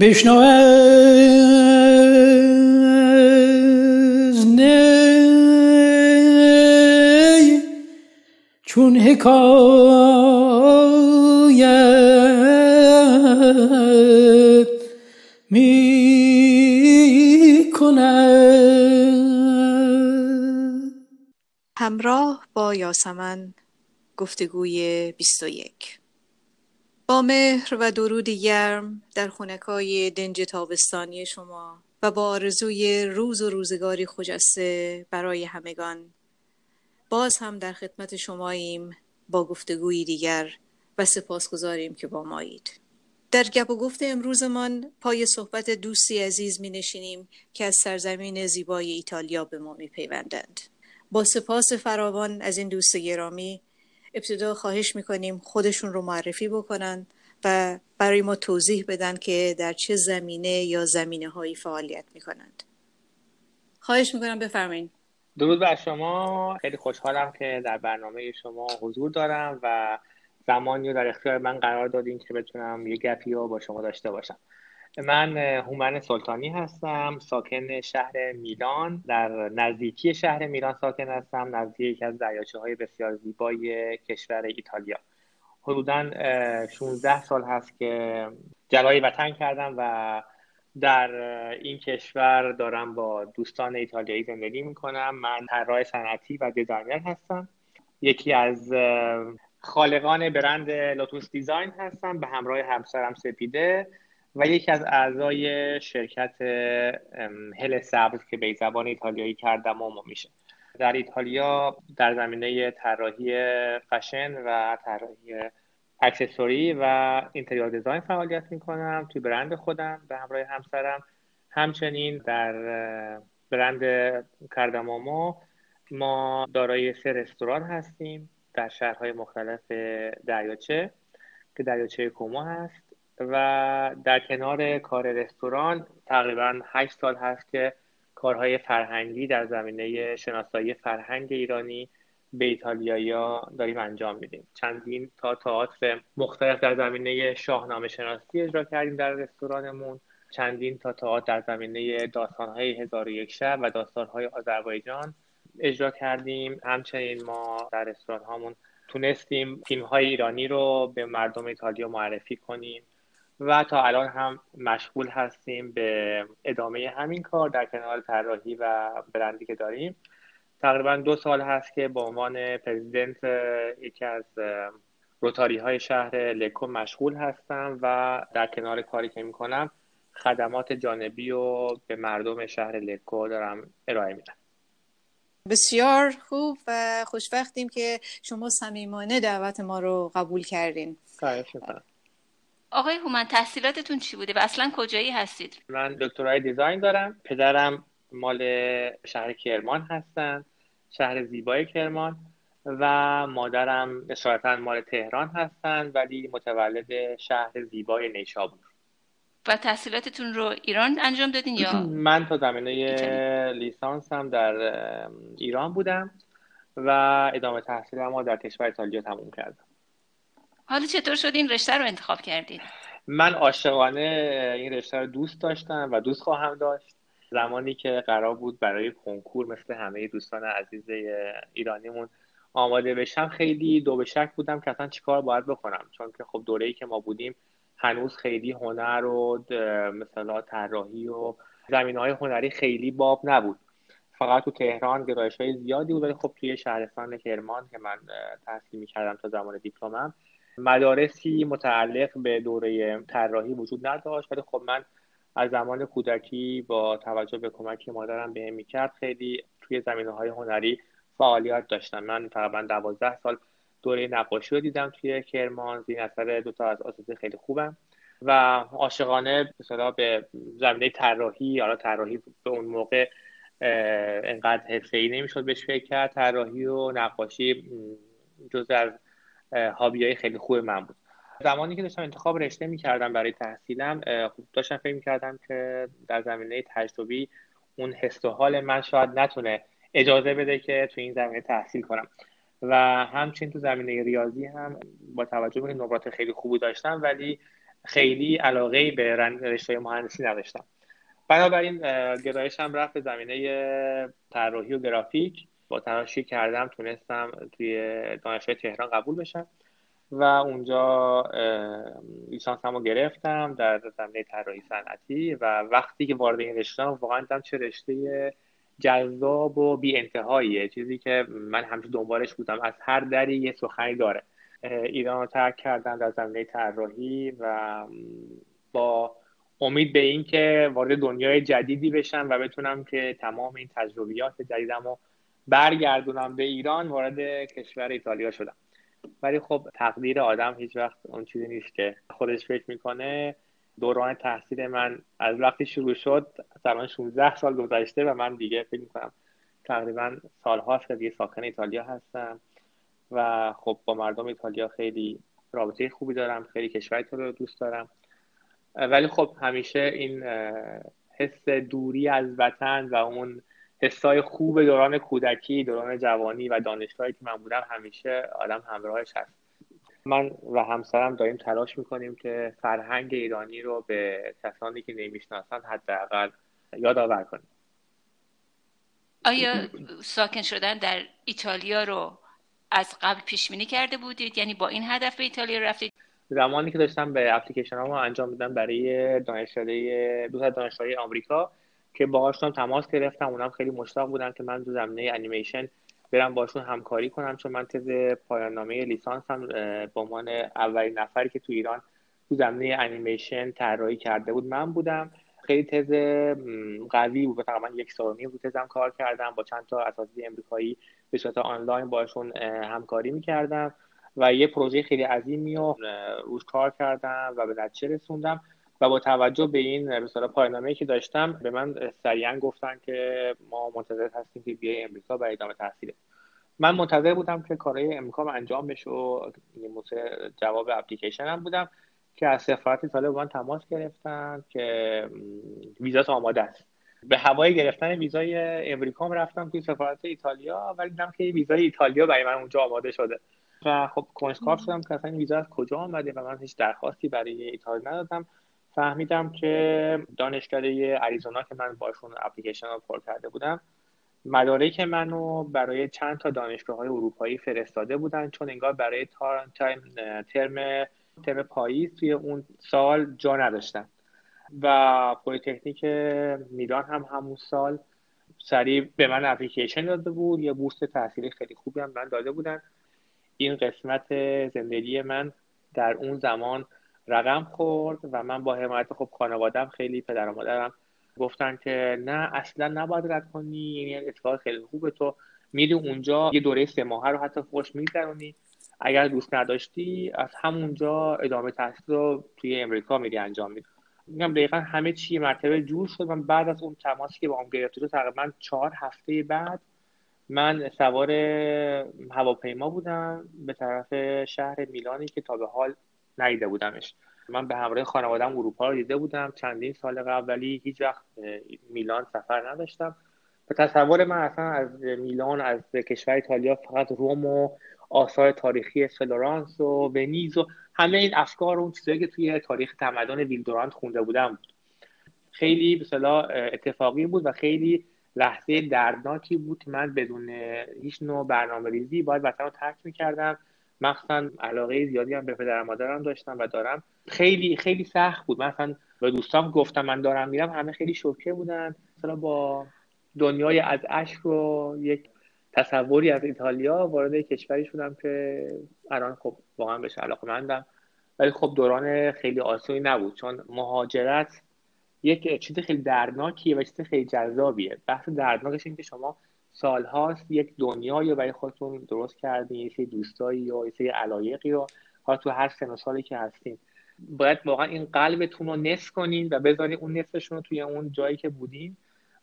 بشنو از نی چون حکایت می همراه با یاسمن گفتگوی 21 با مهر و درود گرم در خونکای دنج تابستانی شما و با آرزوی روز و روزگاری خجسته برای همگان باز هم در خدمت شماییم با گفتگویی دیگر و سپاسگزاریم که با مایید در گپ و گفت امروزمان پای صحبت دوستی عزیز می نشینیم که از سرزمین زیبای ایتالیا به ما می پیوندند. با سپاس فراوان از این دوست گرامی ابتدا خواهش می‌کنیم خودشون رو معرفی بکنن و برای ما توضیح بدن که در چه زمینه یا زمینه هایی فعالیت می‌کنند. خواهش می‌کنم بفرمایید درود بر شما. خیلی خوشحالم که در برنامه شما حضور دارم و زمانی رو در اختیار من قرار دادین که بتونم یه گپی رو با شما داشته باشم. من هومن سلطانی هستم ساکن شهر میلان. در نزدیکی شهر میلان ساکن هستم نزدیک یکی از دریاچه های بسیار زیبای کشور ایتالیا. حدودا 16 سال هست که جلای وطن کردم و در این کشور دارم با دوستان ایتالیایی زندگی می‌کنم. من طراح صنعتی و designer هستم. یکی از خالقان برند لوتوس Design هستم. به همراه همسرم سپیده. و یکی از اعضای شرکت هل سبز که به زبان ایتالیایی cardamomo میشه. در ایتالیا در زمینه طراحی فشن و طراحی اکسسوری و اینتریور دیزاین فعالیت می‌کنم توی برند خودم به همراه همسرم. همچنین در برند کردمامو ما دارای سه رستوران هستیم در شهرهای مختلف دریاچه که دریاچه کوما هست. و در کنار کار رستوران تقریبا هشت سال هست که کارهای فرهنگی در زمینه شناسایی فرهنگ ایرانی به ایتالیایی داریم انجام میدیم. چندین تا تئاتر مختلف در زمینه شاهنامه شناسی اجرا کردیم در رستورانمون. چندین تا تئاتر در زمینه داستانهای هزار و یک شب و داستانهای آذربایجان اجرا کردیم. همچنین ما در رستوران هامون تونستیم فیلم های ایرانی رو به مردم ایتالیا معرفی کنیم. و تا الان هم مشغول هستیم به ادامه همین کار در کنار طراحی و برندی که داریم. تقریبا دو سال هست که به عنوان پرزیدنت یکی از روتاری های شهر لکو مشغول هستم و در کنار کاری که می‌کنم خدمات جانبی و به مردم شهر لکو دارم ارائه میدم. بسیار خوب و خوشبختیم که شما صمیمانه دعوت ما رو قبول کردین. آقای هومن تحصیلاتتون چی بوده و اصلا کجایی هستید؟ من دکترای دیزاین دارم. پدرم مال شهر کرمان هستن شهر زیبای کرمان و مادرم اصالتا مال تهران هستن ولی متولد شهر زیبای نیشابور. و تحصیلاتتون رو ایران انجام دادین یا؟ من تا زمینه لیسانس هم در ایران بودم و ادامه تحصیل ما در کشور ایتالیا تموم کردم. حالا چطور شد این رشته رو انتخاب کردید من عاشقانه این رشته رو دوست داشتم و دوست خواهم داشت. زمانی که قرار بود برای کنکور مثل همه دوستان عزیز ایرانیمون آماده بشم خیلی دو به شک بودم که اصلا چیکار باید بکنم. چون که خب دوره‌ای که ما بودیم هنوز خیلی هنر و مثلا طراحی و زمین های هنری خیلی باب نبود. فقط تو تهران گرایش های زیادی بود ولی خب توی شهرستان کرمان که من تحصیل می‌کردم تا زمان دیپلمم مدارسی متعلق به دوره طراحی وجود نداشت ولی خب من از زمان کودکی با توجه به کمکی مادرم بهم می‌کرد خیلی توی زمینه های هنری فعالیت داشتم. من تقریبا دوازده سال دوره نقاشی رو دیدم توی کرمان. زیر اثر دو تا از اساتید خیلی خوبم. و عاشقانه مثلا به زمینه طراحی حالا طراحی به اون موقع انقدر حرفه‌ای نمی‌شد بهش فکر کرد. طراحی و نقاشی جز از هابی های خیلی خوب من بود. زمانی که داشتم انتخاب رشته می‌کردم برای تحصیلم خب داشتم فکر می‌کردم که در زمینه تجربی اون حس و حال من شاید نتونه اجازه بده که تو این زمینه تحصیل کنم. و همچنین تو زمینه ریاضی هم با توجه به نمرات خیلی خوبی داشتم ولی خیلی علاقه به رشته مهندسی نداشتم. بنابراین گرایشم رفت به زمینه طراحی و گرافیک. با تلاشی کردم تونستم توی دانشگاه تهران قبول بشم. و اونجا لیسانسم رو گرفتم در زمینه طراحی صنعتی و وقتی که وارد این رشته واقعا دیدم چه رشته جذاب و بی انتهاییه. چیزی که من همیشه دنبالش بودم. از هر دری یه سخنی داره. ایران رو ترک کردم در زمینه طراحی و با امید به این که وارد دنیای جدیدی بشم و بتونم که تمام این تجربیات جدیدم رو برگردونم به ایران وارد کشور ایتالیا شدم. ولی خب تقدیر آدم هیچ وقت اون چیزی نیست که خودش فکر می‌کنه. دوران تحصیل من از وقتی شروع شد الان 16 سال گذشته و من دیگه فکر می‌کنم تقریبا سالهاست که دیگه ساکن ایتالیا هستم و خب با مردم ایتالیا خیلی رابطه خوبی دارم خیلی کشور رو دوست دارم. ولی خب همیشه این حس دوری از وطن و اون حسای خوب دوران کودکی دوران جوانی و دانشگاهی که من بودم همیشه آدم همراهش هست. من و همسرم داریم تلاش می‌کنیم که فرهنگ ایرانی رو به کسانی که نمی‌شناسن حداقل یادآور کنیم. آیا ساکن شدن در ایتالیا رو از قبل پیش بینی کرده بودید؟ یعنی با این هدف به ایتالیا رفتید؟ زمانی که داشتم به اپلیکیشن ها انجام میدم برای دانشکده دو دانشگاهی آمریکا. که باهاشون تماس گرفتم اونم خیلی مشتاق بودن که من تو زمینه انیمیشن برم باشون همکاری کنم چون من تز پایان نامه لیسانس هم به عنوان اولین نفری که تو ایران تو زمینه انیمیشن طراحی کرده بود من بودم. خیلی تز قوی بود. تقریبا یک سال و نیم بود تزم کار کردم با چند تا اساتید امریکایی به صورت آنلاین باشون همکاری می‌کردم و یه پروژه خیلی عظیمی رو روش کار کردم و به نتیجه رسوندم. و با توجه به این مثلا پایانامه‌ای که داشتم به من سریعا گفتن که ما منتظر هستیم که بیای امریکا برای ادامه تحصیل من منتظر بودم که کارهای امریکا انجام بشه و جواب اپلیکیشن هم بودم که از سفارت ایتالیا با من تماس گرفتن که ویزا آماده است. به هوای گرفتن ویزای امریکا رفتم توی سفارت ایتالیا ولی دیدم که ویزای ایتالیا برای من اونجا آماده شده. و خب کنجکاو شدم که اصلا ویزا از کجا آمده و من هیچ درخواستی برای ایتالیا ندادم. فهمیدم که دانشکده اریزونا که من باشون اپلیکیشن رو پر کرده بودم مدارک منو برای چند تا دانشگاه های اروپایی فرستاده بودن چون انگار برای ترم ترم پاییز توی اون سال جا نداشتن. و پلیتکنیک میلان هم همون سال سریع به من اپلیکیشن داده بود یه بورس تحصیلی خیلی خوبی هم من داده بودن. این قسمت زندگی من در اون زمان رقم خورد و من با حمایت خب خانوادم خیلی پدر و مادرم گفتن که نه اصلا نباید رد کنی یعنی اتفاق خیلی خوبه. تو میری اونجا یه دوره سه ماهه رو حتی خوش میگذرونی. اگر دوست نداشتی از همونجا ادامه تحصیل رو توی امریکا میری انجام میدی. میگم دقیقا همه چی مرتبه جور شد. من بعد از اون تماسی که با هم گرفته تقریبا چهار هفته بعد من سوار هواپیما بودم به طرف شهر میلانی که تا به حال ندیده بودمش. من به همراه خانوادم اروپا رو دیده بودم. چندین سال قبل ولی هیچ وقت میلان سفر نداشتم. به تصور من اصلا از میلان از کشور ایتالیا فقط روم و آثار تاریخی فلورانس و ونیز و همه این افکار و اون چیزایی که توی تاریخ تمدن ویل دورانت خونده بودم. بود خیلی به اتفاقی بود و خیلی لحظه دردناکی بود من بدون هیچ نوع برنامه ریزی باید وطن رو ترک می‌کردم. مخصوصا علاقه زیادی هم به پدر مادرم داشتم و دارم. خیلی خیلی سخت بود. مثلا به دوستام گفتم من دارم میرم همه خیلی شوکه بودن. مثلا با دنیای از اشک و یک تصوری از ایتالیا وارد کشوری شدم که الان خب واقعا بهش علاقه مندم ولی خب دوران خیلی آسونی نبود چون مهاجرت یک چیز خیلی دردناکیه و چیز خیلی جذابیه. بحث دردناکش این که شما سالهاست یک دنیایی برای خودتون درست کردین یه سری دوستایی یا یه سری علایقی رو حالا تو هر سن و سالی که هستین. باید واقعا این قلبتون رو نصف کنین و بذارین اون نصفشون رو توی اون جایی که بودین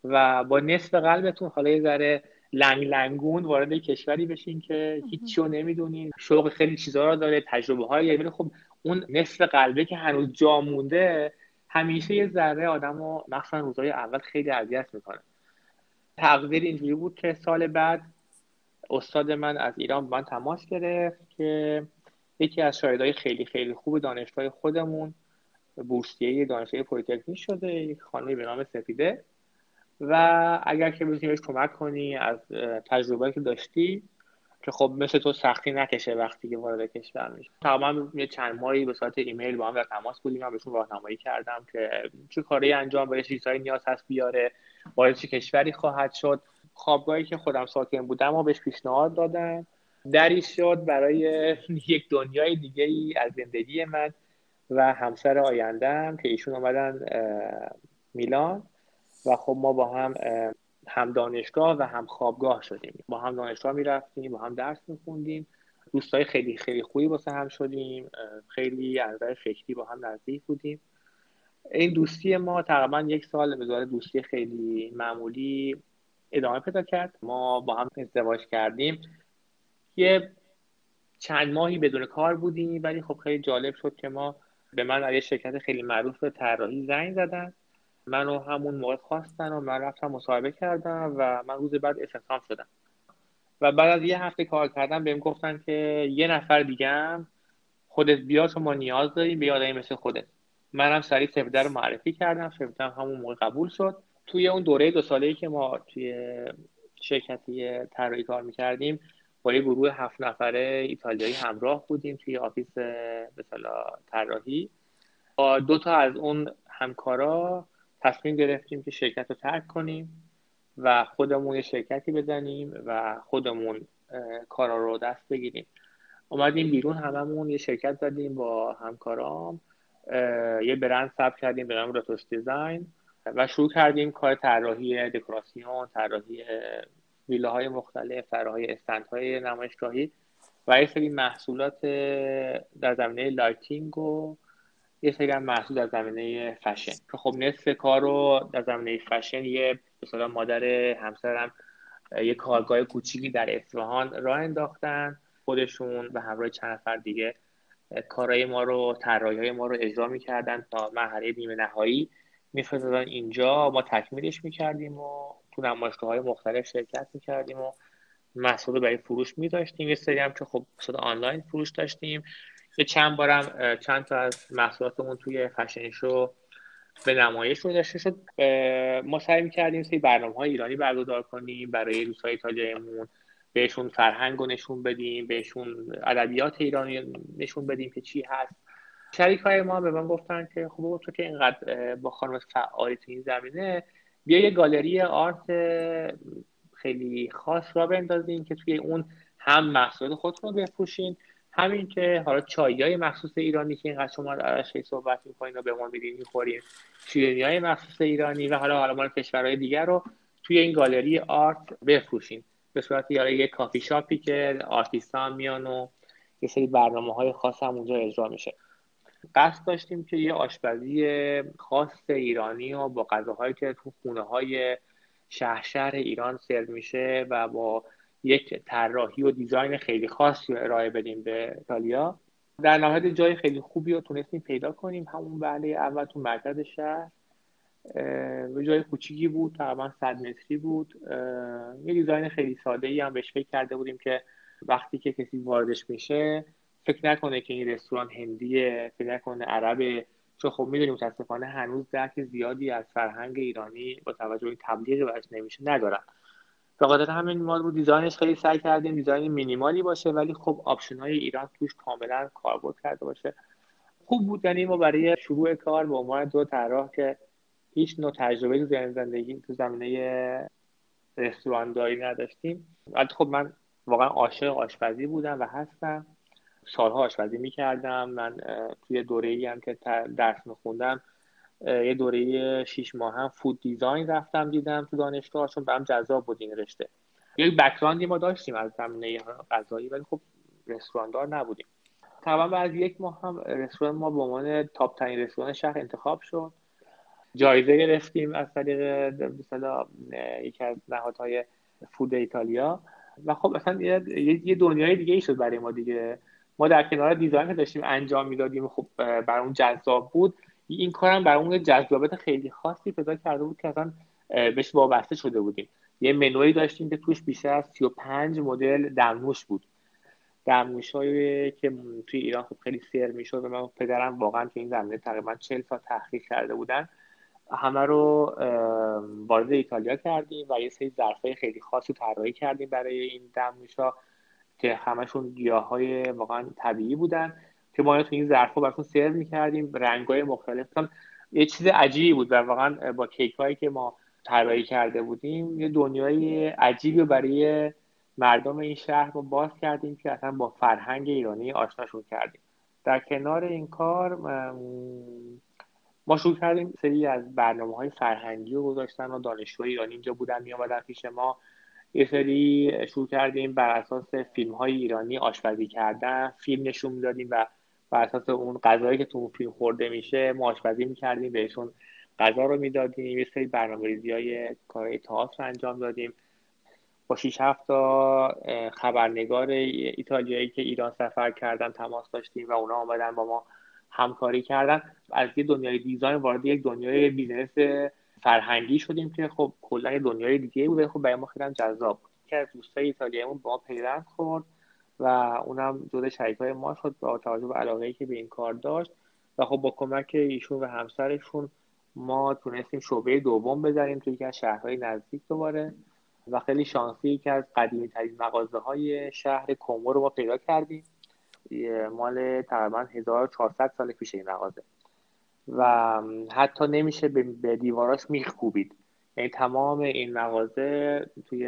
و با نصف قلبتون حالا یه ذره لنگ لنگون وارد کشوری بشین که هیچی رو نمی‌دونین. شوق خیلی چیزها رو داره تجربه های ولی خب اون نصف قلبه که هنوز جا مونده همیشه یه ذره آدم رو مخصوصا روزهای اول خیلی اذیت می‌کنه. تقدیر اینجوری بود که سال بعد استاد من از ایران من تماس گرفت که یکی از شاهدهای خیلی خیلی خوب دانشگاه خودمون بورسیه دانشگاه پلیتکنیک شده یک خانم به نام سپیده. و اگر که بتونی کمک کنی از تجربه که داشتی که خب مثل تو سختی نکشه وقتی که وارد کشور میشه تماما یه چند ماهی به صورت ایمیل با هم در تماس بودیم. من بهشون راهنمایی کردم که چه کاری انجام بده چیزهایی نیاز هست بیاره وارد چه کشوری خواهد شد. خوابگاهی که خودم ساکن بودم و بهش پیشنهاد دادم. دری شد برای یک دنیای دیگه ای از زندگی من و همسر آیندهم که ایشون آمدن میلان. و خب ما با هم هم دانشگاه و هم خوابگاه شدیم. با هم دانشگاه می‌رفتیم با هم درس میخوندیم. دوستای خیلی خیلی خوبی واسه هم شدیم. خیلی از نظر فکری با هم نزدیک بودیم. این دوستی ما تقریبا یک سال به دوستی خیلی معمولی ادامه پیدا کرد. ما با هم ازدواج کردیم. یه چند ماهی بدون کار بودیم ولی خب خیلی جالب شد که ما به من یه شرکت خیلی معروف طراحی زنگ زدن. منو همون موقع خواستن و من رفتم مصاحبه کردم و من روز بعد استخدام شدم. و بعد از یه هفته کار کردم بهم گفتن که یه نفر دیگه خودت بیا ما نیاز داریم به آدمی مثل خودت. منم سریع سفده رو معرفی کردم سفده هم همون موقع قبول شد. توی اون دوره دو ساله ای که ما توی شرکتی طراحی کار می‌کردیم با یه گروه هفت نفره ایتالیایی همراه بودیم توی office مثلا طراحی. دو تا از اون همکارا تصمیم گرفتیم که شرکت رو ترک کنیم و خودمون یه شرکتی بزنیم و خودمون کارا رو دست بگیریم. اومدیم بیرون هممون یه شرکت زدیم با همکارام یه برند ثبت کردیم به نام راتوش Design و شروع کردیم کار طراحی دکوراسیون طراحی ویلاهای مختلف طراحی استندهای نمایشگاهی و یه سری محصولات در زمینه lighting و یه سری هم محصول در زمینه فشن. که خب نصف کار رو در زمینه فشن یه مثلا مادر همسرم یه کارگاه کوچیکی در اصفهان راه انداختن خودشون به همراه چند نفر دیگه کارهای ما رو طراحی ما رو اجرا می‌کردن تا مرحله نیمه نهایی میفرستادن اینجا. ما تکمیلش می‌کردیم و تو نمایشگاه های مختلف شرکت می‌کردیم و محصول برای فروش میداشتیم. یه سری هم که خب آنلاین فروش داشتیم. چند بارم چند تا از محصولاتمون توی فشن شو به نمایش رو داشته شد. ما سعی می‌کردیم سری برنامه های ایرانی برگزار کنیم برای دوستای ایتالیاییمون بهشون فرهنگ رو نشون بدیم بهشون ادبیات ایرانی نشون بدیم که چی هست. شریک های ما به من گفتن که خب تو که اینقدر با خانم فعالی تو این زمینه بیا یه گالری آرت خیلی خاص را بندازیم که توی اون هم محصول خودتون رو بفروشین. همین که حالا چایی های مخصوص ایرانی که اینقدر شما درش صحبت می‌کنین و به ما میدین می‌خورین. شیرینی های مخصوص ایرانی و حالا حالا مال کشورهای دیگر رو توی این گالری آرت بفروشین. به صورت یه کافی شاپی که آرتیستان میان و یه سری برنامه های خاص هم اونجا اجرا میشه. قصد داشتیم که یه آشپزی خاص ایرانی و با غذاهایی که تو خونه های شهر شهر ایران سرو میشه و با یک طراحی و دیزاین خیلی خاصی رو ارائه بدیم به ایتالیا. در نهایت جای خیلی خوبی رو تونستیم پیدا کنیم. همون بله اول تو مرکز شهر. به جای کوچیکی بود تقریبا صد متری بود. یه design خیلی ساده ای هم بهش فکر کرده بودیم که وقتی که کسی واردش میشه فکر نکنه که این رستوران هندیه فکر نکنه عربه چون خب می‌دونیم متاسفانه هنوز درک زیادی از فرهنگ ایرانی با توجه به تبلیغ براش نمیشه ندارن. به همین ما رو design ش خیلی سعی کردیم design مینیمالی باشه ولی خب option های ایران توش کاملا کاربرد کرده باشه. خوب بود یعنی ما برای شروع کار به عنوان دو طراح که هیچ نوع تجربه تو زندگی تو زمینه رستورانداری نداشتیم. البته خب من واقعا عاشق آشپزی بودم و هستم. سالها آشپزی می‌کردم. من توی دوره ای هم که درس میخوندم یه دوره شیش ماه هم فود دیزاین رفتم دیدم تو دانشگاه چون برام جذاب بود این رشته. یک بکراندی ما داشتیم از زمینه غذایی ولی خب رستوراندار نبودیم. تقریبا بعد یک ماه هم رستوران ما به عنوان تاپ ترین رستوران شهر انتخاب شد. جایزه گرفتیم از طریق مثلا یکی از نهادهای فود ایتالیا. و خب اصلا یه دنیای دیگه ای شد برای ما دیگه. ما در کنار دیزاین که داشتیم انجام می‌دادیم خب برای اون جذاب بود. این کارم برای اون جذابیت خیلی خاصی پیدا کرده بود که اصلا بهش وابسته شده بودیم. یه منوی داشتیم که توش بیشتر از 35 مدل دمنوش بود. دمنوشایی که توی ایران خب خیلی سیر می‌شد و من پدرم واقعا تو این زمینه تقریبا چل سال تحقیق کرده بودن. همه رو وارد ایتالیا کردیم و یه سری ظرفای خیلی خاصی طراحی کردیم برای این دمنوشا که همشون گیاه های واقعا طبیعی بودن. که ما تو این ظرفا براتون سرو می‌کردیم رنگ های مختلف یه چیز عجیبی بود و واقعا با کیک هایی که ما طراحی کرده بودیم یه دنیای عجیبی برای مردم این شهر رو باز کردیم که اصلا با فرهنگ ایرانی آشناشون کردیم. در کنار این کار ما شروع کردیم سری از برنامه های فرهنگی رو گذاشتن و دانشجوهای ایرانی اینجا بودن می آمدن پیش ما. یه سری شروع کردیم بر اساس فیلم های ایرانی آشپزی کردن فیلم نشون می‌دادیم و بر اساس اون غذایی که تو فیلم خورده میشه ما آشپزی می‌کردیم بهشون غذا رو می‌دادیم. یه سری برنامه ریزی های کارهای تئاتر انجام دادیم. با 6 7 تا خبرنگار ایتالیایی که ایران سفر کردن تماس داشتیم و اونا آمدن با ما همکاری کردن. از یه دنیای design وارد یک دنیای business فرهنگی شدیم که خب کلا دنیای دیگه بوده. خب برای ما خیلی جذاب بود. که از دوستای ایتالیاییمون با پیوند خورد. و اونم جزء های ما شد با توجه به علاقه که به این کار داشت. و خب با کمک ایشون و همسرشون ما تونستیم شعبه دوم بزنیم توی یکی شهرهای نزدیک دوباره. و خیلی شانسی که از قدیمی ترین مغازه های شهر کومو رو ما پیدا کردیم. مال تقریبا 1400 سال پیش این مغازه. و حتی نمیشه به دیواراش میخ کوبید. یعنی تمام این مغازه توی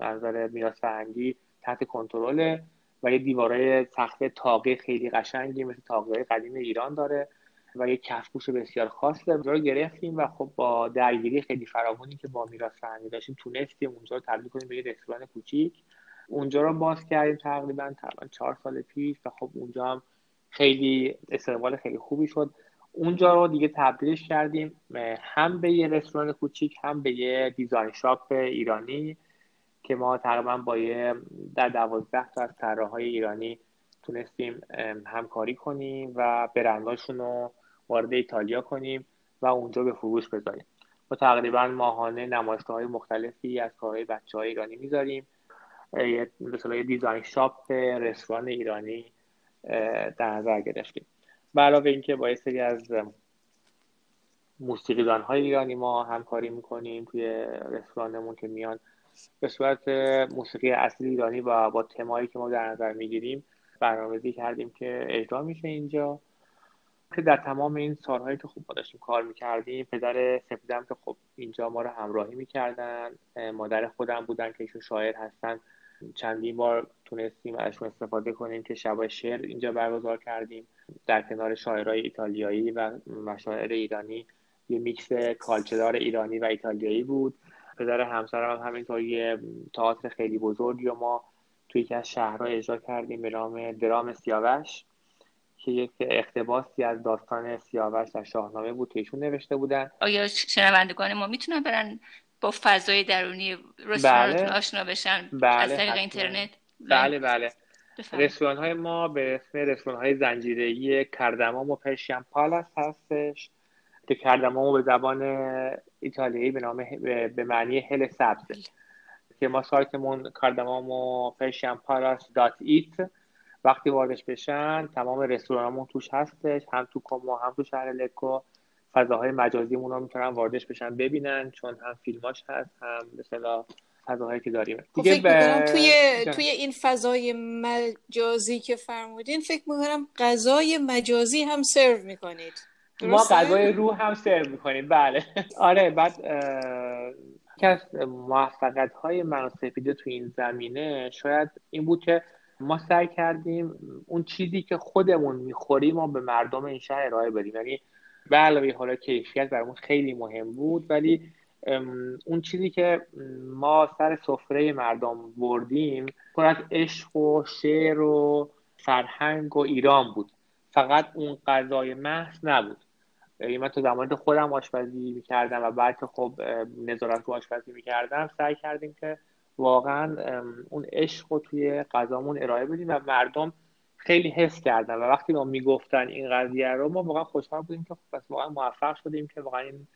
نظر میراث فرهنگی تحت کنترل و یه دیوارای سخت تاقه خیلی قشنگی مثل تاقه قدیم ایران داره و یه کفپوش بسیار خاص اونجا رو گرفتیم و خب با درگیری خیلی فراوانی که با میراث فرهنگی داشتیم تونستیم اونجا رو تبدیل کنیم به یه رستوران کوچیک. اونجا رو باز کردیم تقریبا تقریبا چهار سال پیش و خب اونجا هم خیلی استقبال خیلی خوبی شد. اونجا رو دیگه تبدیلش کردیم هم به یه رستوران کوچیک هم به یه دیزاین شاپ ایرانی. که ما تقریبا با یه در دوازده تا از طراحهای ایرانی تونستیم همکاری کنیم و برنداشون رو وارد ایتالیا کنیم و اونجا به فروش بذاریم. ما تقریبا ماهانه نمایشگاه های مختلفی از کارهای بچه های ایرانی می‌ذاریم. مثلا یه دیزاین شاپ رستوران ایرانی در نظر گرفتیم. علاوه اینکه با سری از موسیقیدان های ایرانی ما همکاری می‌کنیم توی رستورانمون که میان به صورت موسیقی اصلی ایرانی و با تمایی که ما در نظر می‌گیریم برنامه‌ریزی کردیم که اجرا میشه اینجا. که در تمام این سالهایی که خوب ما داشتیم کار می‌کردیم پدر سپیدم که خب اینجا ما رو همراهی می‌کردن مادر خودم بودن که ایشون شاعر هستن. چندین بار تونستیم ازشون استفاده کنیم که شبای شعر اینجا برگزار کردیم. در کنار شاعرای ایتالیایی و مشاعر ایرانی یه میکس کالچدار ایرانی و ایتالیایی بود. پدر همسرم هم همینطور یه تئاتر خیلی بزرگی و ما توی یکی از شهرها اجرا کردیم به نام درام سیاوش که یک اقتباسی از داستان سیاوش در شاهنامه بود که ایشون نوشته بودن. آیا شنوندگان ما می‌تونن برن با فضای درونی رستورانتون بله. آشنا بشن؟ بله. از طریق اینترنت؟ بله بله. رستوران های ما به اسم رستوران های زنجیره‌ای کردمام و پرشین پالاس هستش. که کردمام به زبان ایتالیایی به نام به معنی هل سبزه که ما سایتمون کاردمام و پرشین پالاس دات ایت. وقتی واردش بشن تمام رستورانمون توش هستش. هم تو کومو هم تو شهر لکو. فضاهای مجازیمون رو می‌تونن واردش بشن ببینن چون هم فیلماش هست هم مثلا فضاهایی که داریم. خب دیگه فکر توی توی این فضای مجازی که فرمودین فکر می‌کنم غذای مجازی هم سرو می‌کنید. ما غذای روح هم سرو می‌کنیم. بله. آره بعد که از موفقیت های من سپیده تو این زمینه شاید این بود که ما سعی کردیم اون چیزی که خودمون می‌خوریم ما به مردم این شهر ارائه بدیم. یعنی به علاوه حالا کیفیت برامون خیلی مهم بود ولی اون چیزی که ما سر سفره مردم بردیم پر از عشق و شعر و فرهنگ و ایران بود. فقط اون غذای محض نبود. من تو زمان خودم آشپزی می‌کردم و بعد که خب نظارت رو آشپزی می‌کردم سعی کردیم که واقعا اون عشق رو توی غذامون ارائه بدیم و مردم خیلی حس کردن و وقتی ما می‌گفتن این قضیه رو ما واقعا خوشحال بودیم که خب واقعا موفق شدیم که واقعا این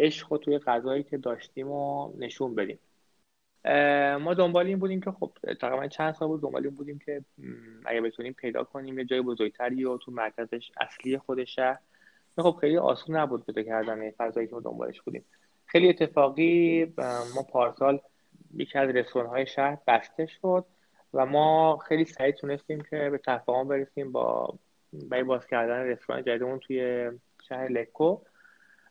عشق رو توی غذایی که داشتیم و نشون بدیم. ما دنبال این بودیم که خب تقریبا چند سال بود دنبال این بودیم که اگه بتونیم پیدا کنیم یه جای بزرگتری و تو مرکزش اصلی خود شهر. خب خیلی آسون نبود پیدا کردن فضایی که ما دنبالش بودیم. خیلی اتفاقی ما پارسال یکی از رستوران های شهر بسته شد و ما خیلی سریع تونستیم که به تفاهم برسیم با برای باز کردن رستوران جدیدمون توی شهر لکو.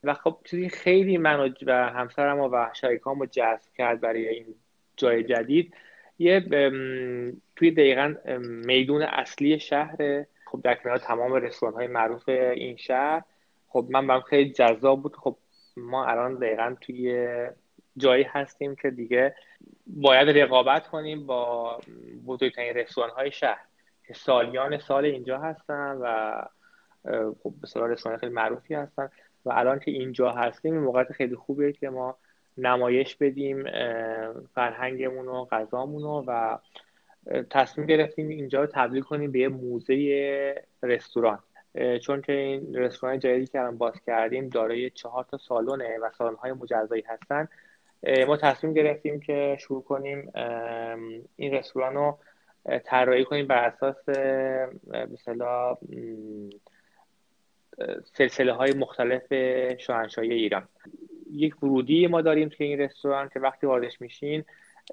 و خب چیزی خیلی من و همسرم و شریکان رو جذب کرد برای این جای جدید. یه توی دقیقا میدون اصلی شهر خب در کنار تمام رستوران های معروف این شهر خب من برام خیلی جذاب بود. خب ما الان دقیقا توی جایی هستیم که دیگه باید رقابت کنیم با بزرگترین رستوران های شهر که سالیان سال اینجا هستن و خب به رستوران خیلی معروفی هستن. و الان که اینجا هستیم این موقعیت خیلی خوبیه که ما نمایش بدیم فرهنگمون و غذامون و تصمیم گرفتیم اینجا رو تبدیل کنیم به یه موزه رستوران. چون که این رستوران جدیدی که الان باز کردیم دارای چهار تا سالونه و سالن های مجزایی هستن. ما تصمیم گرفتیم که شروع کنیم این رستوران رو طراحی کنیم بر اساس مثلا سلسله های مختلف شاهنشاهی ایران. یک ورودی ما داریم توی این رستوران که وقتی واردش میشین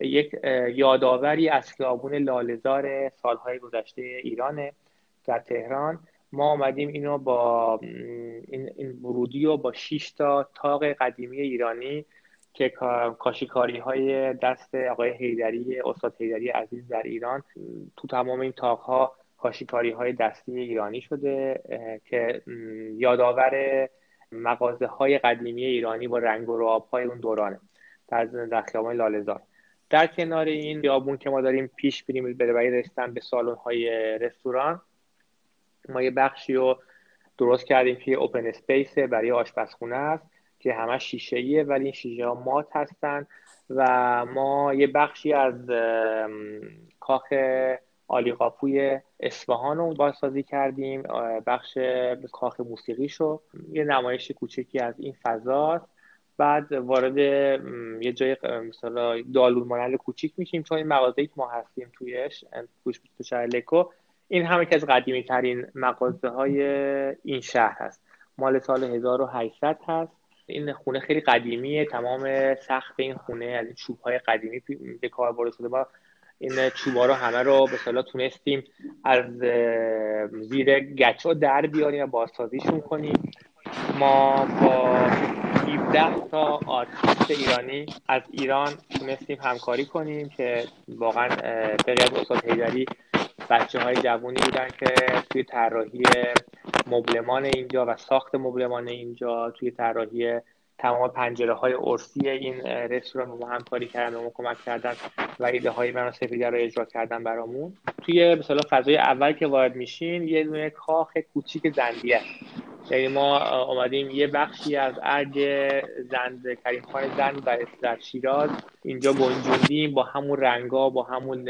یک یادآوری از خیابون لالزار سالهای گذشته ایرانه در تهران. ما آمدیم اینو با این, این ورودی رو با 6 تا تاق قدیمی ایرانی که کاشیکاری های دست آقای هیدری استاد هیدری عزیز در ایران تو تمام این تاق ها کاشیکاری های دستی ایرانی شده که یادآور مغازه های قدیمی ایرانی با رنگ و راب های اون دورانه در, در خیابان لالزار در کنار این بیابون که ما داریم پیش بریم برای رسیدن به سالن های رستوران ما یه بخشی رو درست کردیم که اوپن اسپیس برای آشپزخونه است که همه شیشه ایه ولی این شیشه ها مات هستن و ما یه بخشی از کاخ آلی قاپوی اصفهان رو بازسازی کردیم بخش کاخ موسیقیشو یه نمایش کوچکی از این فضاست بعد وارد یه جای مثلا دالون مانند کوچیک میشیم چون این مغازه‌ای که ما هستیم تویش تو شهر لکو این هم یکی از قدیمی ترین مغازه های این شهر هست. مال سال 1800 هست. این خونه خیلی قدیمیه. تمام سقف این خونه از این چوب های قدیمی به کار برده شده ما این چوبا رو همه رو به تونستیم از زیر گچا در بیاریم و بازسازیشون کنیم. ما با 17 تا آرتیست ایرانی از ایران تونستیم همکاری کنیم که واقعا به غیر استاد هیدری بچه های جوانی بودن که توی طراحی مبلمان اینجا و ساخت مبلمان اینجا توی طراحی تمام پنجره های ارسی این رستوران ما همکاری کردن و ما کمک کردن و ایده های من رو اجرا کردن برامون. توی مثلا فضای اول که وارد میشین یه دونه کاخ کوچیک زندیه یعنی ما آمدیم یه بخشی از ارگ زند کریم خان زند در شیراز. اینجا گنجوندیم با همون رنگا با همون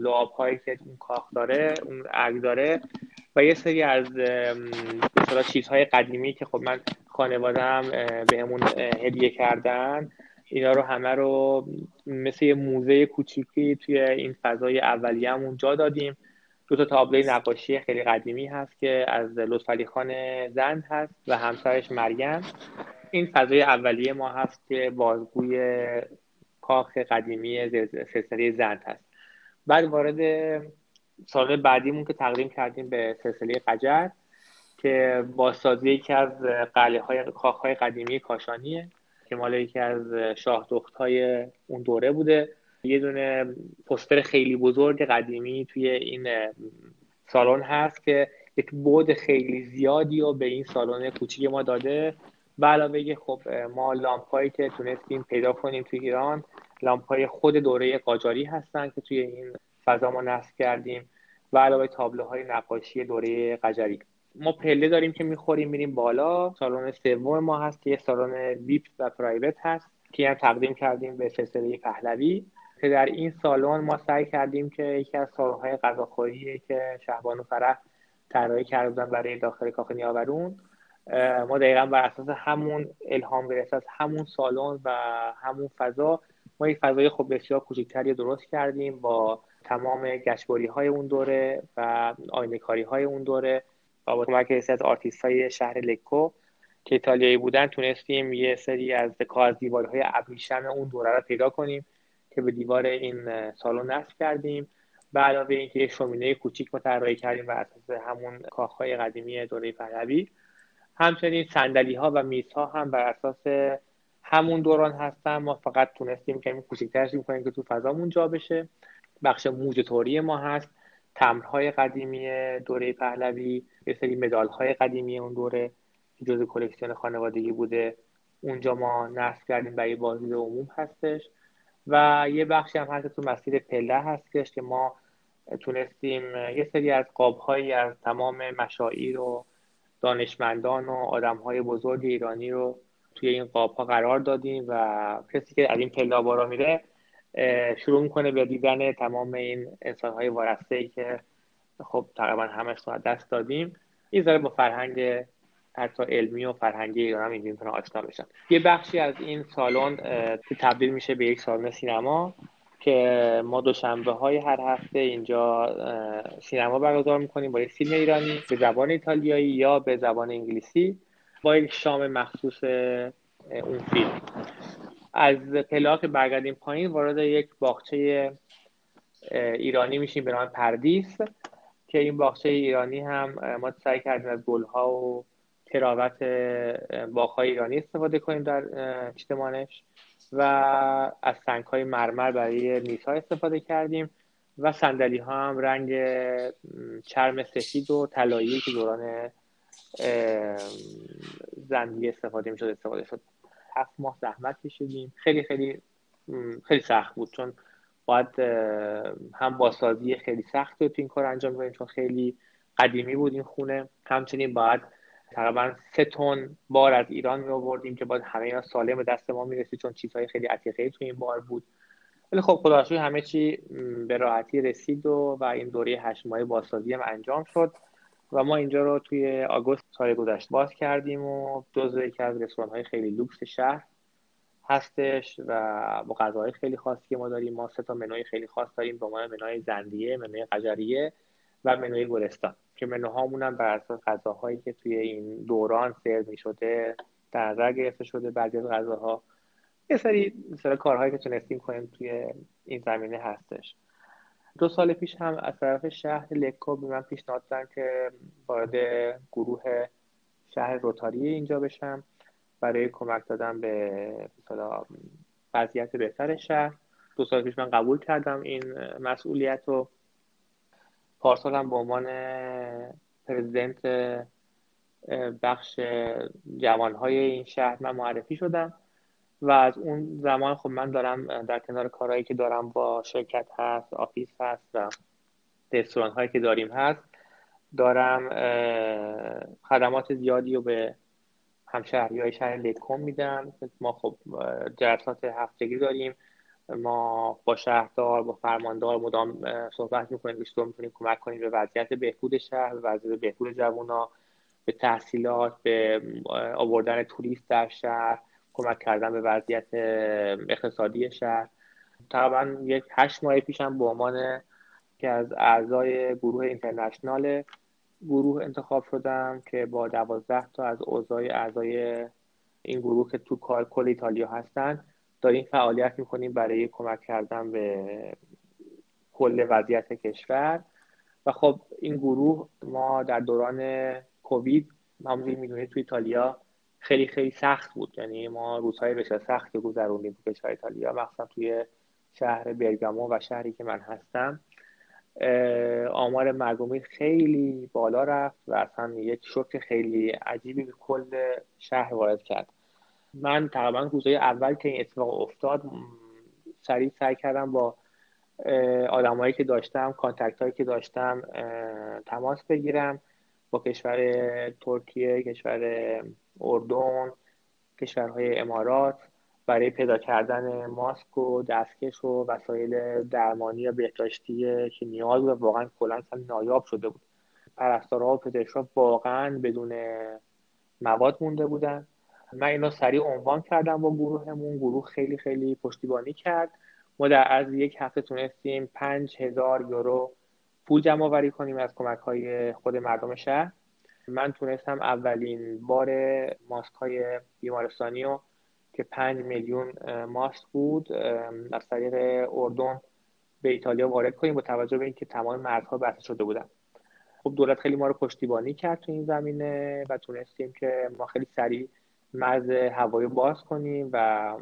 لعاب هایی که اون کاخ داره اون ارگ داره و یه سری از مثلا چیزهای قدیمی که خب من خانوادم بهمون هدیه کردن. اینا رو همه رو مثل یه موزه کوچیکی توی این فضای اولیه‌مون جا دادیم. دو تا تابلوی نقاشی خیلی قدیمی هست که از لطفعلی خان زند هست و همسرش مریم. این فضای اولیه ما هست که بازگوی کاخ قدیمی سلسله زند هست. بعد وارد سال بعدیمون که تقدیم کردیم به سلسله قجر که بازسازی یکی از قلعه های کاخ های قدیمی کاشانیه که مال یکی از شاه های اون دوره بوده. یه دونه پستر خیلی بزرگ قدیمی توی این سالن هست که یک بود خیلی زیادی رو به این سالن کوچیک ما داده. و علاوه خب ما لامپایی که تونستیم پیدا کنیم توی ایران لامپای خود دوره قاجاری هستن که توی این فضا ما نصب کردیم. و علاوه تابلوهای نقاشی دوره قجری ما پله داریم که می‌خوریم میریم بالا. سالن سوم ما هست که یه سالن ویپ و پرایوت هست که هم تقدیم کردیم به سلسله پهلوی. که در این سالن ما سعی کردیم که یکی از سالن‌های غذاخوری که شهبانو فرح طراحی کرده بودن برای داخل کاخ نیاورون ما دقیقا بر اساس همون الهام گرفته از همون سالن و همون فضا ما یک فضای خب بسیار کوچکتری درست کردیم با تمام گچبری های اون دوره و آینه های اون دوره و با کمک از آرتیست های شهر لکو که ایتالیایی بودن تونستیم یه سری از از دیوارهای ابریشم اون دوره رو پیدا کنیم. که به دیوار این سالن نصب کردیم. به علاوه اینکه یه شومینه کوچیک ما طراحی کردیم و اساس همون کاخهای قدیمی دوره پهلوی. همچنین صندلی ها و میز ها هم بر اساس همون دوران هستن. ما فقط تونستیم که کوچیک‌ترش کنیم که تو فضامون جا بشه. بخش موج توری ما هست. تمرهای قدیمی دوره پهلوی یه سری مدال های قدیمی اون دوره که کلکسیون خانوادگی بوده. اونجا ما نصب کردیم برای بازدید عموم هستش. و یه بخشی هم هست تو مسیر پله هستش که ما تونستیم یه سری از قابهایی از تمام مشاعیر و دانشمندان و آدمهای بزرگ ایرانی رو توی این قاب ها قرار دادیم و کسی که از این پله بارا میره شروع می‌کنه به دیدن تمام این انسان های که خب تقریبا همش رو دست دادیم. این ذره با فرهنگ حتی علمی و فرهنگی ایران هم اینجوری می‌تونن آشنا بشن. یه بخشی از این سالن تبدیل میشه به یک سالن سینما که ما دوشنبه های هر هفته اینجا سینما برگزار می‌کنیم با یک فیلم ایرانی به زبان ایتالیایی یا به زبان انگلیسی با یک شام مخصوص اون فیلم. از پلاک برگردیم پایین وارد یک باغچه ایرانی میشیم به نام پردیس که این باغچه ایرانی هم ما سعی کردیم از گلها و تراوت باغهای ایرانی استفاده کنیم در اجتماعش و از سنگ های مرمر برای میزها استفاده کردیم و صندلی ها هم رنگ چرم سفید و طلایی که دوران زندگی استفاده می‌شد استفاده شد. هفت ماه زحمت کشیدیم. خیلی خیلی خیلی سخت بود چون باید هم باسازی خیلی سخت تو این کار انجام بدیم چون خیلی قدیمی بود این خونه. همچنین باید تقریبا سه تن بار از ایران می آوردیم که باید همه اینا سالم به دست ما می‌رسید چون چیزهای خیلی عتیقه تو این بار بود. ولی خب خدا همه چی به راحتی رسید و و این دوره هشت ماه بازسازی هم انجام شد. و ما اینجا رو توی آگوست سال گذشته باز کردیم و جزو یکی از رستوران های خیلی لوکس شهر هستش و با غذاهای خیلی خاصی که ما داریم. ما سه تا منوی خیلی خاص داریم. به عنوان منوی زندیه منوی قجریه و منوی گلستان. که منوهامون هم بر اساس غذاهایی که توی این دوران سرو می شده در نظر گرفته شده بعضی از غذاها. یه سری مثلا کارهایی که تونستیم کنیم توی این زمینه هستش. دو سال پیش هم از طرف شهر لکو به من پیشنهاد دادن که وارد گروه شهر Rotary اینجا بشم. برای کمک دادن به مثلا وضعیت بهتر شهر. دو سال پیش من قبول کردم این مسئولیت رو. پارسال هم به عنوان president بخش جوانهای این شهر من معرفی شدم و از اون زمان خب من دارم در کنار کارهایی که دارم با شرکت هست office هست و رستوران هایی که داریم هست دارم خدمات زیادی رو به همشهری های شهر لکوم میدم. ما خب جلسات هفتگی داریم. ما با شهردار با فرماندار مدام صحبت می‌کنیم که می‌تونیم کمک کنیم به وضعیت بهبود شهر وضعیت بهبود جوونا به تحصیلات به آوردن توریست در شهر کمک کردن به وضعیت اقتصادی شهر. تقریبا یک هشت ماه پیشم به عنوان که از اعضای گروه اینترنشنال گروه انتخاب شدم که با دوازده تا از اوضاع اعضای این گروه که تو کار کل ایتالیا هستن. داریم فعالیت می‌کنیم برای کمک کردن به کل وضعیت کشور. و خب این گروه ما در دوران کووید همونجوری می‌دونید تو ایتالیا خیلی خیلی سخت بود. یعنی ما روزهای بسیار سخت گذروندیم تو کشور ایتالیا مخصوصا توی شهر برگامو و شهری که من هستم. آمار مرگومی خیلی بالا رفت و اصلا یک شوک خیلی عجیبی به کل شهر وارد کرد. من تقریبا روزهای اول که این اتفاق افتاد سریع سعی کردم با آدمایی که داشتم کانتکت هایی که داشتم تماس بگیرم با کشور ترکیه کشور اردن کشورهای امارات. برای پیدا کردن ماسک و دستکش و وسایل درمانی یا بهداشتی که نیاز بود واقعا کلا نایاب شده بود. پرستارها و پزشکها واقعا بدون مواد مونده بودن. من اینو سریع عنوان کردم با گروهمون. گروه خیلی خیلی پشتیبانی کرد. ما در از یک هفته تونستیم پنج هزار یورو پول جمع آوری کنیم از کمک های خود مردم شهر. من تونستم اولین بار ماسک های بیمارستانی رو که پنج میلیون ماسک بود از طریق اردن به ایتالیا وارد کنیم با توجه به اینکه تمام مرزها بسته شده بودن. خب دولت خیلی ما رو پشتیبانی کرد تو این زمینه و تونستیم که ما خیلی سریع مرز هوایی باز کنیم و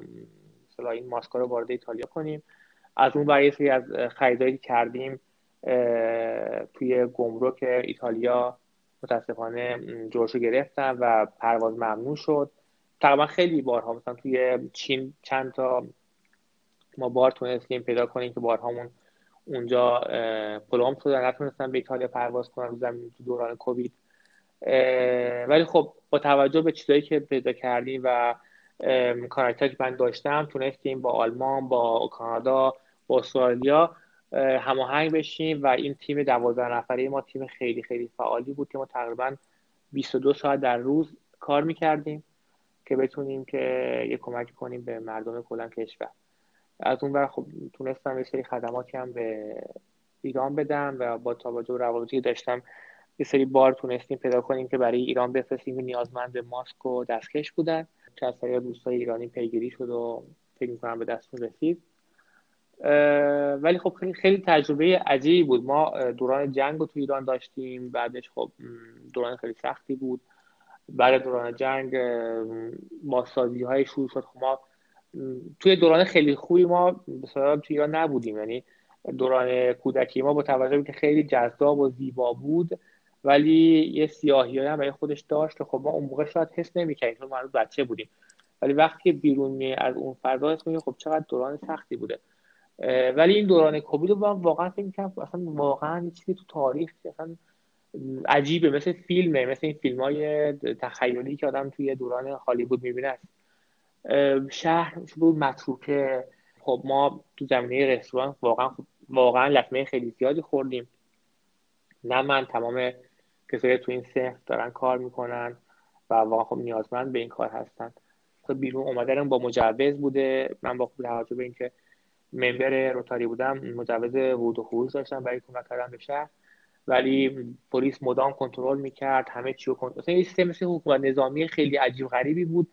مثلا این ماسکا رو وارد ایتالیا کنیم. از اون برای از خریدایی کردیم توی گمرک ایتالیا متاسفانه جورشو گرفتن و پرواز ممنوع شد. تقریبا خیلی بارها مثلا توی چین چند تا ما بار تونستیم پیدا کنیم که بارهامون اونجا پلوم شدن نتونستن به ایتالیا پرواز کنن. رو زمین تو دوران کووید ولی خب با توجه به چیزایی که پیدا کردیم و کانکتر که من داشتم تونستیم با آلمان با کانادا با استرالیا هماهنگ بشیم و این تیم دوازده نفره ما تیم خیلی خیلی فعالی بود که ما تقریبا 22 ساعت در روز کار می‌کردیم که بتونیم که یه کمک کنیم به مردم کلا کشور. از اون ور خب تونستم یه سری خدماتی هم به ایران بدم و با توجه به روابطی داشتم یه سری بار تونستیم پیدا کنیم که برای ایران بفرستیم. نیازمند به ماسک و دستکش بودن که از طریق دوستای ایرانی پیگیری شد و فکر می‌کنم به دستون رسید. ولی خب خیلی, خیلی تجربه عجیبی بود. ما دوران جنگ رو تو ایران داشتیم. بعدش خب دوران خیلی سختی بود. بعد دوران جنگ بازسازی های شروع شد. خب ما توی دوران خیلی خوبی ما مثلا تو ایران نبودیم. یعنی دوران کودکی ما با توجه که خیلی جذاب و زیبا بود ولی یه سیاهی هم برای خودش داشت خب ما اون موقع شاید حس نمی‌کردیم چون ما بچه بودیم. ولی وقتی بیرون می از اون فضا حس خب چقدر دوران سختی بوده. ولی این دوران کووید رو واقعا فکر می‌کنم اصلا واقعا چیزی تو تاریخ اصلا عجیبه مثل فیلمه مثل این فیلم های تخیلی که آدم توی دوران هالیوود می‌بینه. شهر بود متروکه. خب ما تو زمینه رستوران واقعا واقعا لطمه خیلی زیادی خوردیم. نه من تمام کسایی تو این سه دارن کار می‌کنن و واقعا خب نیازمند به این کار هستن. خب بیرون اومدن با مجوز بوده. من با توجه به اینکه ممبر روتاری بودم مجوز ورود و خروج داشتم برای کمک کردن به شهر. ولی پلیس مدام کنترل می‌کرد همه چی رو کنترل مثلا سیستم مثل حکومت نظامی خیلی عجیب غریبی بود.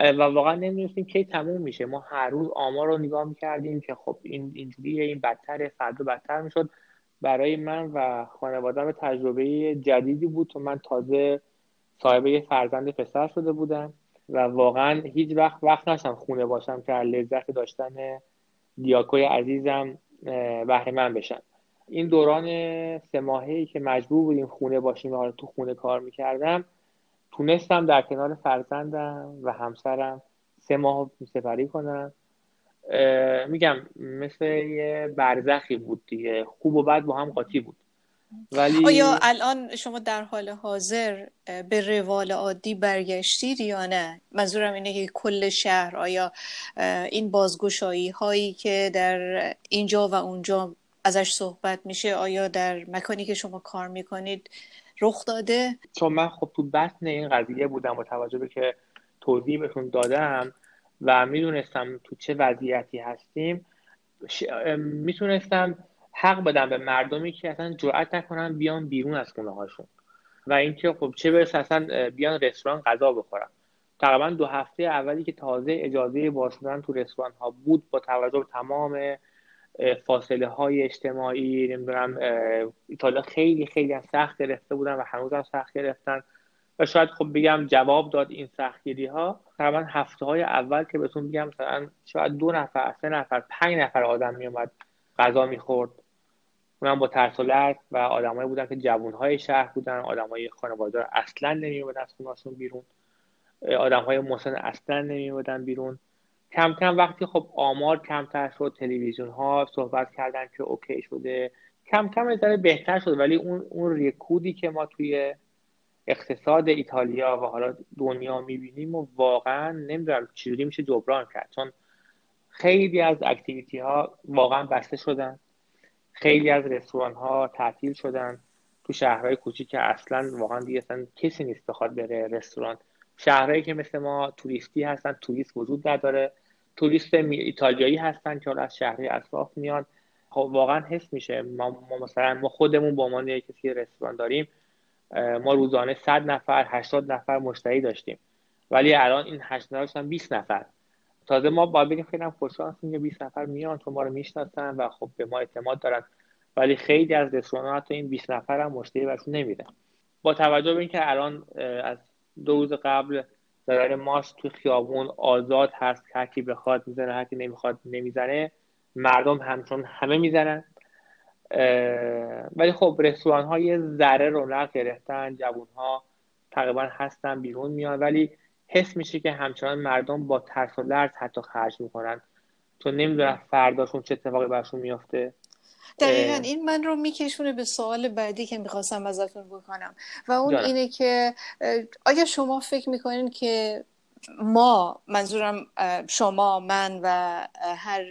و واقعا نمی‌دونستیم کی تموم میشه. ما هر روز آمار رو نگاه می‌کردیم که خب این اینجوریه این بدتره فردا بدتر می‌شد. برای من و خانوادم تجربه جدیدی بود تو من تازه صاحب یه فرزند پسر شده بودم و واقعا هیچ وقت وقت نشم خونه باشم که لذت داشتن دیاکوی عزیزم بهره من بشن این دوران سه ماهی که مجبور بودیم خونه باشیم و تو خونه کار می‌کردم تونستم در کنار فرزندم و همسرم سه ماه سپری کنم. میگم مثل یه برزخی بود دیگه. خوب و بد با هم قاطی بود. ولی آیا الان شما در حال حاضر به روال عادی برگشتید یا نه؟ منظورم اینه که کل شهر آیا این بازگشایی هایی که در اینجا و اونجا ازش صحبت میشه آیا در مکانی که شما کار می‌کنید رخ داده؟ چون من خب تو بطن این قضیه بودم با توجه به که توضیح بهتون دادم و می‌دونستم تو چه وضعیتی هستیم. می‌تونستم حق بدم به مردمی که اصلا جرأت نکنن بیان بیرون از خونه هاشون. و اینکه خب چه برسه اصلا بیان رستوران غذا بخورن. تقریبا دو هفته اولی که تازه اجازه باز تو رستوران ها بود با توجه به تمام فاصله های اجتماعی نمی‌دونم ایتالیا خیلی خیلی سخت گرفته بودن و هنوز هم سخت گرفتن. و شاید خب بگم جواب داد این سختگیری ها تقریبا هفته های اول که بهتون بگم مثلا شاید دو نفر سه نفر پنج نفر آدم میومد غذا می‌خورد. اونم با ترس و لرز و آدمایی بودن که جوون های شهر بودن آدمای خانواده اصلا نمیومدن از خونهاشون بیرون. آدم های مسن اصلا نمیومدن بیرون. کم کم وقتی خب آمار کمتر شد تلویزیون ها صحبت کردن که اوکی شده. کم کم ذره بهتر شد ولی اون اون ریکودی که ما توی اقتصاد ایتالیا و حالا دنیا می‌بینیم و واقعا نمی‌دونم چجوری میشه جبران کرد. چون خیلی از اکتیویتی ها واقعا بسته شدن. خیلی از رستوران ها تعطیل شدن. تو شهرهای کوچیک که اصلا واقعا دیگه اصلا کسی نیست بخواد بره رستوران. شهرهایی که مثل ما توریستی هستن توریست وجود نداره. توریست ایتالیایی هستن که از شهری اطراف میان. خب واقعا حس میشه. ما, ما مثلا ما خودمون با عنوان کسی رستوران داریم. ما روزانه 100 نفر 80 نفر مشتری داشتیم. ولی الان این 8 نفر 20 نفر. تازه ما باید بگیم خیلی هم خوشحال هستیم که 20 نفر میان تو ما رو می‌شناسن و خب به ما اعتماد دارن. ولی خیلی از رستوران حتی این 20 نفر هم مشتری برشون نمیدن با توجه به اینکه الان از دو روز قبل ضرر ماست تو خیابون آزاد هست هر کی بخواد می‌زنه هر کی نمی‌خواد نمی‌زنه مردم همچون همه می‌زنن ولی خب رستوران ها یه ذره رونق گرفتن جوون ها تقریبا هستن بیرون میان ولی حس میشه که همچنان مردم با ترس و لرز حتی خرج می‌کنن. تو نمی‌دونن فرداشون چه اتفاقی برشون میافته. دقیقا این من رو میکشونه به سوال بعدی که می‌خواستم ازتون بکنم. و اون اینه که آیا شما فکر می‌کنین که ما منظورم شما من و هر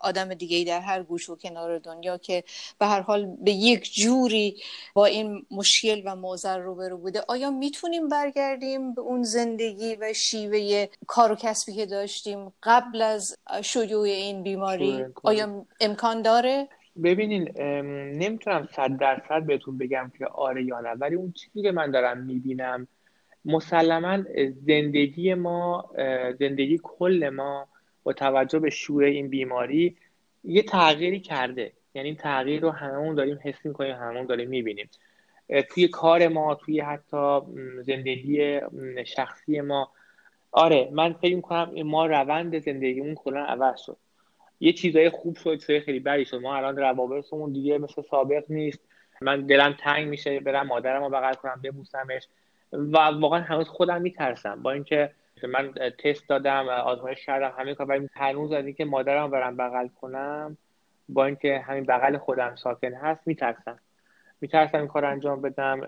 آدم دیگه در هر گوش و کنار دنیا که به هر حال به یک جوری با این مشکل و موزر روبرو بوده آیا می‌تونیم برگردیم به اون زندگی و شیوه کار و کسبی که داشتیم قبل از شیوع این بیماری؟ آیا امکان داره؟ ببینین نمی‌تونم صد درصد بهتون بگم که آره یا نه ولی اون چیزی که من دارم می‌بینم مسلما زندگی ما زندگی کل ما با توجه به شور این بیماری یه تغییری کرده. یعنی این تغییر رو هممون داریم حس می‌کنیم هممون داریم می‌بینیم. توی کار ما توی حتی زندگی شخصی ما. آره من فکر می‌کنم ما روند زندگیمون کلا عوض شد. یه چیزای خوب شد چیزای خیلی بدی شد. ما الان روابطمون دیگه مثل سابق نیست. من دلم تنگ میشه برم مادرم رو بغل کنم ببوسمش. و واقعا هنوز خودم میترسم. با اینکه من تست دادم آزمایش کردم همه کار ولی هنوز از اینکه مادرم برم بغل کنم با اینکه همین بغل خودم ساکن هست میترسم. میترسم این کار انجام بدم.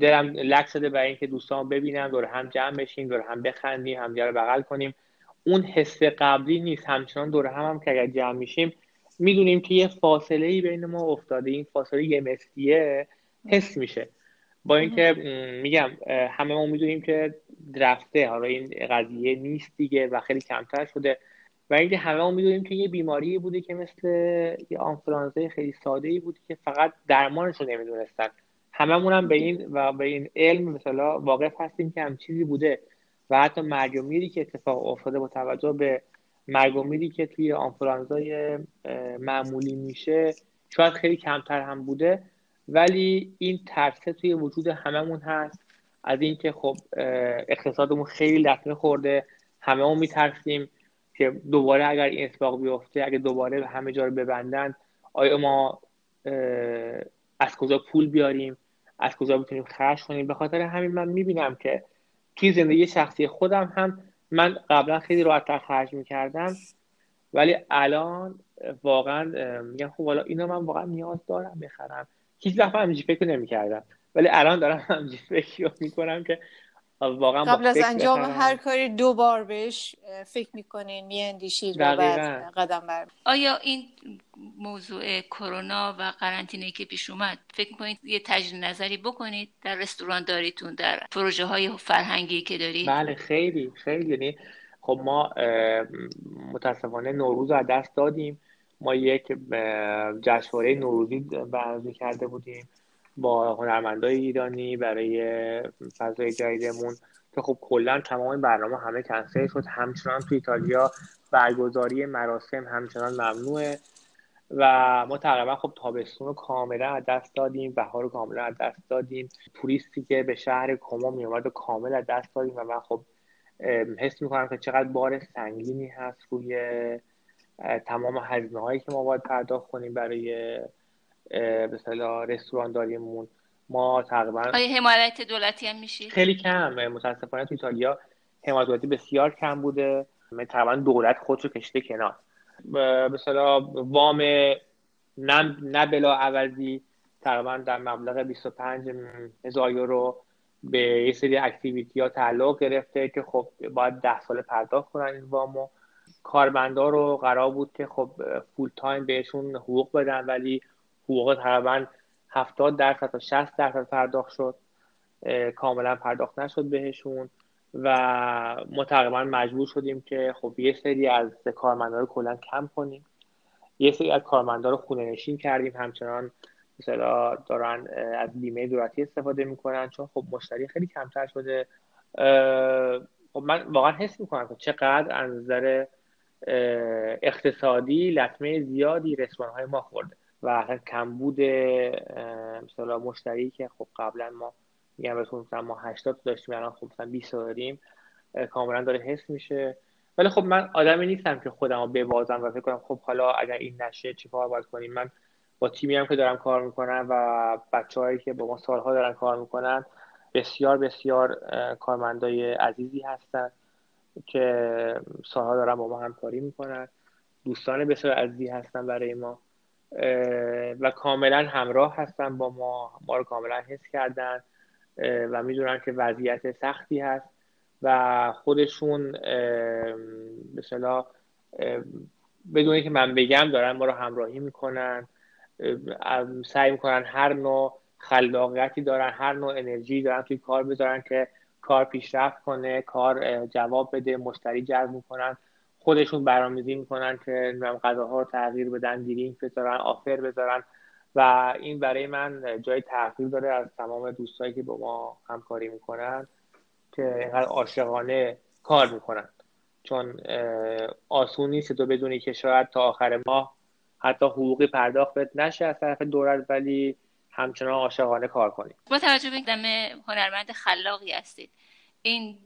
دلم لک شده برای اینکه دوستان ببینم دور هم جمع بشیم دور هم بخندیم هم رو بغل کنیم. اون حس قبلی نیست. همچنان دور هم هم که اگر جمع میشیم می‌دونیم که یه فاصله ای بین ما افتاده. این فاصله یه متریه حس میشه. با اینکه میگم همه ما می‌دونیم که رفته حالا این قضیه نیست دیگه و خیلی کمتر شده. و اینکه همه ما می‌دونیم که یه بیماری بوده که مثل یه آنفرانزه خیلی ساده ای بود که فقط درمانش رو نمی‌دونستن. هممون هم به این و به این علم مثلا واقف هستیم که هم چیزی بوده. و حتی مرگ و میری که اتفاق افتاده با توجه به مرگ و میری که توی آنفرانزای معمولی میشه شاید خیلی کمتر هم بوده. ولی این ترسه توی وجود هممون هست. از اینکه خب اقتصادمون خیلی لطمه خورده همه میترسیم که دوباره اگر این اتفاق بیفته اگر دوباره همه جا رو ببندن آیا ما از کجا پول بیاریم؟ از کجا بتونیم خرج کنیم؟ به خاطر همین من می‌بینم که توی زندگی شخصی خودم هم من قبلا خیلی راحتتر خرج می‌کردم. ولی الان واقعا میگم خب حالا اینو من واقعا نیاز دارم بخرم. هیچ وقت همینجوری فکر نمی‌کردم. ولی الان دارم همینجوری فکر می‌کنم که واقعا قبل از انجام هر کاری دو بار بهش فکر می‌کنین میاندیشید و بعد قدم بر آیا این موضوع کرونا و قرنطینه که پیش اومد فکر می‌کنید یه تجدید نظری بکنید در رستوران داریتون در پروژه های فرهنگی که دارید؟ بله خیلی خیلی. یعنی خب ما متاسفانه نوروز از دست دادیم. ما یک جشنواره نوروزی برنامه کرده بودیم با هنرمندای ایرانی برای فضای جدیدمون که خب کلا تمام برنامه همه کنسل شد. همچنان تو ایتالیا برگزاری مراسم همچنان ممنوعه و ما تقریبا خب تابستون رو کاملا از دست دادیم بهار رو کاملا از دست دادیم. توریستی که به شهر کما میومد و کامل از دست دادیم و من خب حس می‌کنم که چقدر بار سنگینی هست روی تمام هزینه هایی که ما باید پرداخت کنیم برای مثلا رستوران داریمون ما تقریبا آیا حمایت دولتی هم میشید خیلی کم متاسفانه تو ایتالیا حمایت دولتی بسیار کم بوده. تقریبا دولت خودش رو کشته کنار. مثلا وام نه, نه بلا عوضی تقریبا در مبلغ 25 هزار یورو به یه سری activity ها تعلق گرفته که خب باید ده سال پرداخت کنن این وامو. کارمندا رو قرار بود که خب full time بهشون حقوق بدن ولی حقوق تقریبا 70 درصد تا 60 درصد پرداخت شد. کاملا پرداخت نشد بهشون و ما تقریبا مجبور شدیم که خب یه سری از کارمندا رو کلا کم کنیم. یه سری از کارمندا رو خونه نشین کردیم. همچنان مثلا دارن از بیمه دولتی استفاده می‌کنن چون خب مشتری خیلی کمتر شده. خب من واقعا حس می‌کنم که چقدر از نظر اقتصادی لطمه زیادی رستوران های ما خورده. و کمبود مثلا مشتری که خب قبلا ما میگم بهتون ما 80 داشتیم الان خب مثلا 20 داریم کاملا داره حس میشه. ولی خب من آدمی نیستم که خودم رو ببازم و فکر کنم خب حالا اگر این نشه چیکار باید کنیم. من با تیمی هم که دارم کار می‌کنم و بچههایی که با ما سالها دارن کار می‌کنن بسیار بسیار کارمندای عزیزی هستن. که سالها دارن با ما همکاری می‌کنن. دوستان بسیار عزیزی هستن برای ما. و کاملا همراه هستن با ما. ما رو کاملا حس کردن. و می‌دونن که وضعیت سختی هست. و خودشون مثلا بدون اینکه من بگم دارن ما رو همراهی می‌کنن. سعی می‌کنن هر نوع خلاقیتی دارن هر نوع انرژی دارن توی کار بذارن که کار پیشرفت کنه کار جواب بده مشتری جذب می‌کنن خودشون برنامه‌ریزی می‌کنن که غذاها رو تغییر بدن دیرینگ بذارن آفر بذارن. و این برای من جای تحقیر داره از تمام دوستایی که با ما همکاری می‌کنن که اینقدر عاشقانه کار می‌کنن. چون آسون نیست تو بدونی که شاید تا آخر ماه حتی حقوقی پرداخت نشه از طرف دولت ولی همچنان عاشقانه کار کنید با توجه به دم هنرمند خلاقی هستید این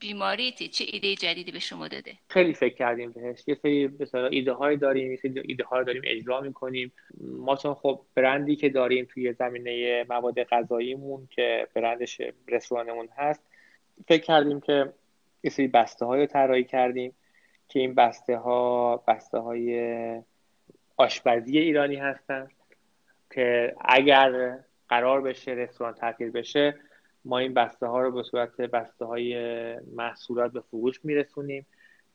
بیماری چه ایده جدیدی به شما داده؟ خیلی فکر کردیم بهش. یه سری مثلا ایده های داریم یه سری ایده ها رو داریم اجرا می‌کنیم. ما چون خب برندی که داریم توی زمینه مواد غذاییمون که برندش رستورانمون هست فکر کردیم که یه سری بسته های رو طراحی کردیم که این بسته ها بسته های آشپزی ایرانی هستن. که اگر قرار بشه رستوران تعطیل بشه ما این بسته ها رو به صورت بسته های محصولات به فروش میرسونیم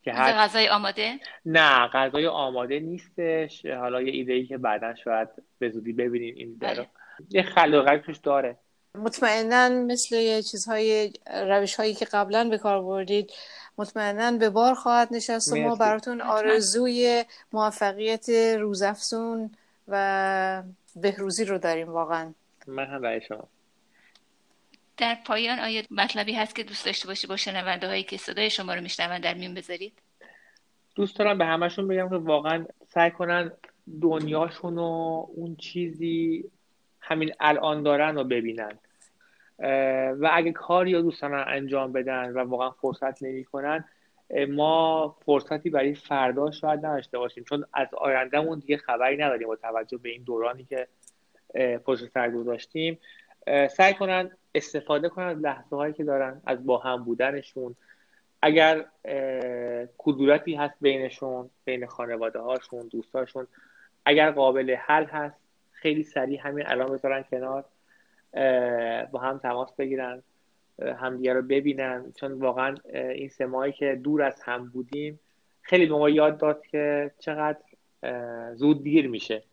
که هر غذای آماده؟ نه غذای آماده نیستش. حالا یه ایده ای که بعدا شاید به زودی ببینیم این رو. بله. یه خلاقیت توش داره. مطمئنا مثل چیزهای روش هایی که قبلا به کار بردید مطمئنا به بار خواهد نشست و ما براتون آرزوی موفقیت روزافزون و بهروزی رو داریم واقعا. من هم برای شما. در پایان آیا مطلبی هست که دوست داشته باشی با شنونده هایی که صدای شما رو میشنون در میون بذارید؟ دوست دارم به همشون بگم که واقعا سعی کنن دنیاشون و اون چیزی همین الان دارن رو ببینن. و اگه کاری رو دوست دارن انجام بدن و واقعا فرصت نمی‌کنن ما فرصتی برای فردا شاید نداشته باشیم چون از آیندهمون دیگه خبری نداریم با توجه به این دورانی که پشت سر گذاشتیم. سعی کنن استفاده کنن از لحظه هایی که دارن از با هم بودنشون. اگر کدورتی هست بینشون بین خانواده هاشون دوستاشون اگر قابل حل هست خیلی سریع همین الان بذارن کنار با هم تماس بگیرن. همدیگه رو ببینن. چون واقعا این سه که دور از هم بودیم خیلی به ما یاد داد که چقدر زود دیر میشه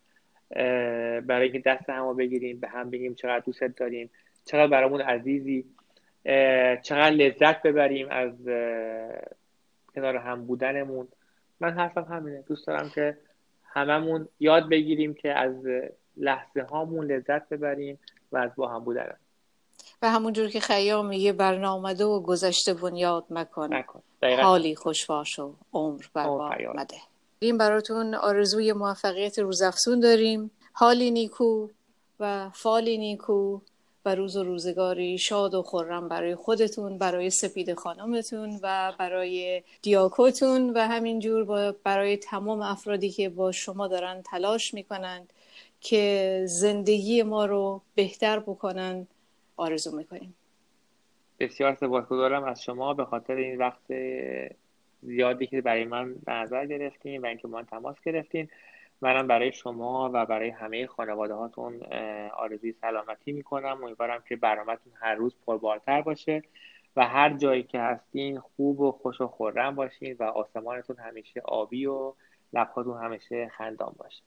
برای اینکه دست هم رو بگیریم به هم بگیم چقدر دوست داریم چقدر برامون عزیزی چقدر لذت ببریم از کنار هم بودنمون. من حرفم همینه. دوست دارم که هممون یاد بگیریم که از لحظه هامون لذت ببریم و از با هم بودن و همونجور که خیام میگه برنامده و گذشته بنیاد مکن, مکن. حالی خوشواش و عمر برباد مده. این براتون آرزوی موفقیت روزافزون داریم. حالی نیکو و فالی نیکو و روز و روزگاری شاد و خورم برای خودتون برای سپید خانمتون و برای دیاکوتون و همینجور برای تمام افرادی که با شما دارن تلاش می‌کنند که زندگی ما رو بهتر بکنن. آرزو می‌کنیم. بسیار سپاسگزارم از شما به خاطر این وقت زیادی که برای من به نظر گرفتین و اینکه من تماس گرفتین. منم برای شما و برای همه خانواده هاتون آرزوی سلامتی می‌کنم. امیدوارم که برنامهتون هر روز پربارتر باشه و هر جایی که هستین خوب و خوش و خورم باشین و آسمانتون همیشه آبی و لبهاتون همیشه خندان باشه.